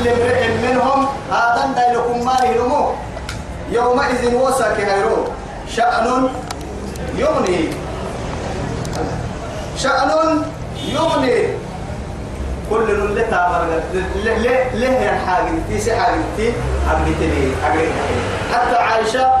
لكل امرئ منهم هذا دايلكم ما يهرموه يومئذ وسك هيرو شأن يغني. شأن يغني. كل اللي تامر ليه ليه يا حاجة تي سي حاجة تي أبنتني حتى عائشة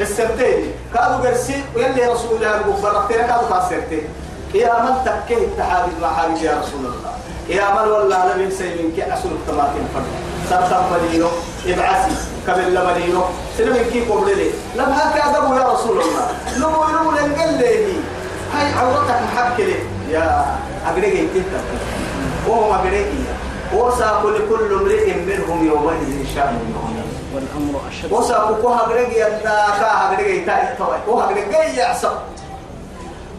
السبتين. كانوا قرسي ويلي رسول الله برقتين كانوا كاسرتين يا من تكيه التحادث مع حاجة يا رسول الله. يا من والله لم ينسي كي أسل التماكين فرد سرطان مدينو ابعسي قبل لمدينو سلم كي قبل لي لم هكذا يا رسول الله. نمو نمو لنقل لي هاي عورتك محكلة يا أقريك انت وهو أقريك وساق لكل امرئ منهم يومئذ شأن والأمر أشد. وساق كوها أقريك يتا كاها أقريك يتا كوها أقريك يعصب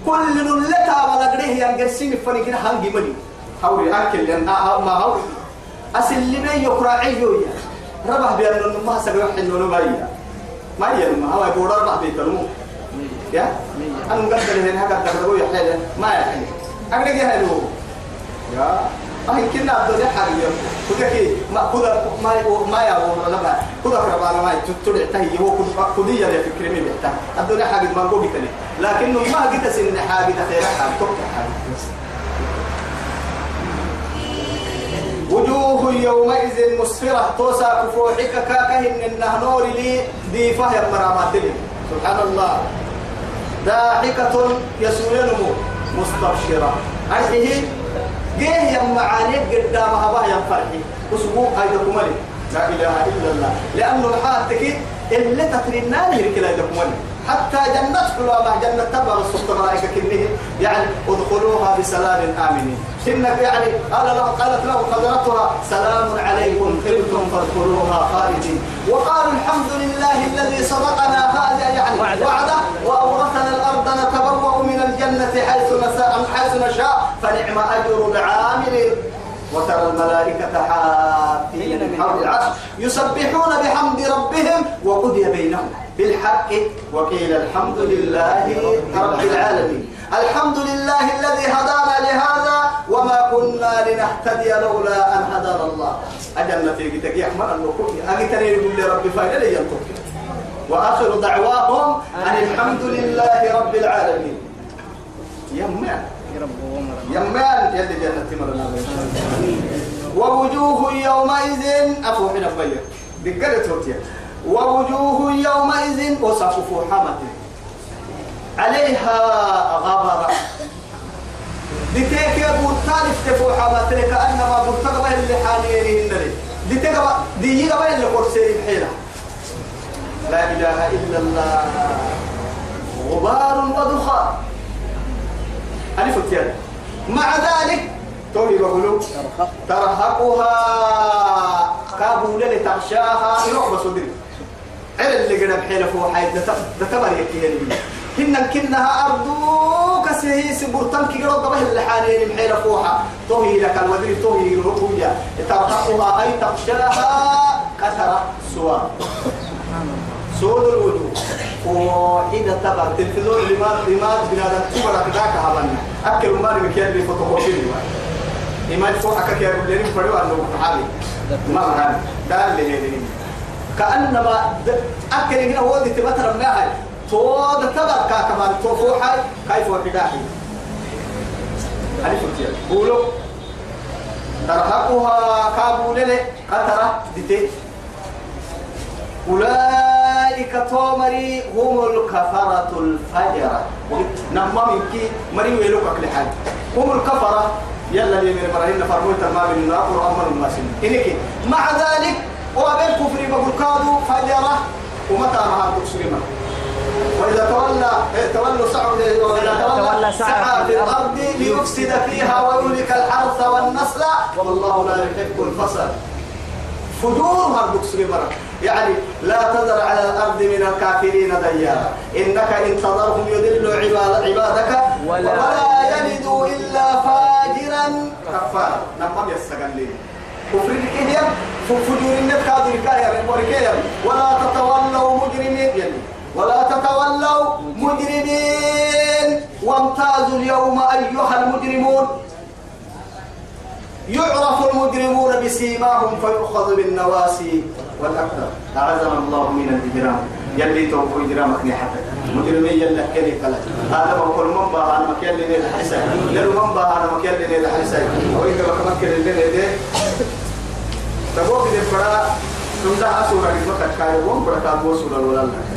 كل نلتا ولا أقريه ينقسم فنكين هنجي مني. هوري أكل لأن ما هوري أسلمي يقرأ عيويا ربح بأن النمها سبيح إنه نمية ما يلما هو يقول ربح بيتلمو يا؟ أنا مقدر هنا هكذا تقدروا يحيل ما يحيل أقرأ يا هلو يا. أهي كنا الدنيا حاليا كذا كي ما كذا ما ما يا أبو لما كذا كربا ما تطلع تهي. هو كذا يا فكرة مين بيتا الدنيا حاجة ما كتني لكنه ما قلت سن حاجة خير حاجة. تبقى حاجة. وجوه يومئذ مسفرة. توسا كفوحك كاكهن النهنور لي ديفه يا مرامات لي. سبحان الله ضاحكة يسولنم مستبشرة. أرحيه جيه يا قدامها بها يا فرحي وسبوق هيدا كمالي لا إله إلا الله. لأنه الحاتك اللي تترنان هيك لا يدكمالي حتى جنة حلوة جنة تبع الصفة ملائكة كنه يعني ادخلوها بسلام آمنين. إنك يعني قال له قالت له خزنتها سلام عليكم طبتم فادخلوها خالدين. وقالوا الحمد لله الذي صدقنا هذا يعني وعده. وعده. وأورثنا الأرض نتبوأ من الجنة حيث نشاء حيث نشاء. فنعم أجر العاملين. وترى الملائكة حافين من حول العرش يسبحون بحمد ربهم. وقضي بينهم. بالحق وقيل الحمد لله رب العالمين. الحمد لله الذي هدانا لهذا وما كنا لنهتدي لولا أن هدانا الله. أجلنا في قتك يا أحمد النقود أجتني يقول لي ربي فايدة لي وآخر دعواهم أن الحمد لله رب العالمين. ومر يمان يلي جنة مرنا ووجوه يومئذ أفو من أفير دقلت ووجوه يومئذ وصفوا حمد عليها غبرة يا ابو الثالث تفو حمد كأنما مرتقبة اللي حاليين النري ديتيك دي قبل اللي قرسي الحيلة لا إله إلا الله. غبار ودخان. ألف التيار مع ذلك توي بقولوا ترهقها. كابولة تغشاها يروح بصدري عل اللي قد بحيلة فوق حيث دتبر يكي هنبي هن كنها أرضو كسيه سبورتان كي قرد به اللي حالين بحيلة فوحة توهي لك الودري توهي الرقوية ترهقها أي تغشاها كثرة سواه سود الوجوه. وحين تبع التلفزيون لما لما بنادم؟ تبرع ذاك هبنا أكل ما نبكي اللي فوتوكوبي إيمان فوق أكل يا رجلين فريوا أنه حالي. ما مهان دار اللي هذي كأنما أكل هنا هو دي تبتر معها تود تبع كمان توفوحا كيف وحداحي ألف كتير قولوا. ترهقها كابولة قطرة ديتي. أولئك تومري هم الكفرة الفجرة. نما منك مري ويلوك أكل حال. هم الكفرة. يلا لي من مرهن ما من النار وأمر الماسين إنك مع ذلك وأبين كفر بقرقادو فجرة ومتى ما تسلم وإذا تولى تولى سعى وإذا تولى سعى في الأرض. ليفسد فيها ويهلك الحرث والنسل والله لا يحب الفساد. فجور هردك سليمرا يعني لا تذر على الأرض من الكافرين ديارا. إنك إن تذرهم يضلوا عباد عبادك ولا- ولا يلدوا إلا فاجرا. كفارا نمم يستقلين كفر الكهيم فجور النت كادوا الكاير وركير ولا تتولوا مجرمين. ولا تتولوا مجرمين. وامتازوا اليوم أيها المجرمون. يعرف المجرمون بسيماهم فيؤخذ بالنواسي والأقدام أعاذنا الله من الإجرام. يلي توفوا إجرامك حتى. مجرمين يلا كلي كلا. هذا ما كل من بها أنا مكان اللي نيل حسين يلو من بها أنا مكان اللي نيل حسين وإذا ما كان اللي فرا تمزح أسورة لك كايبون فرا كابو سورة ولا لا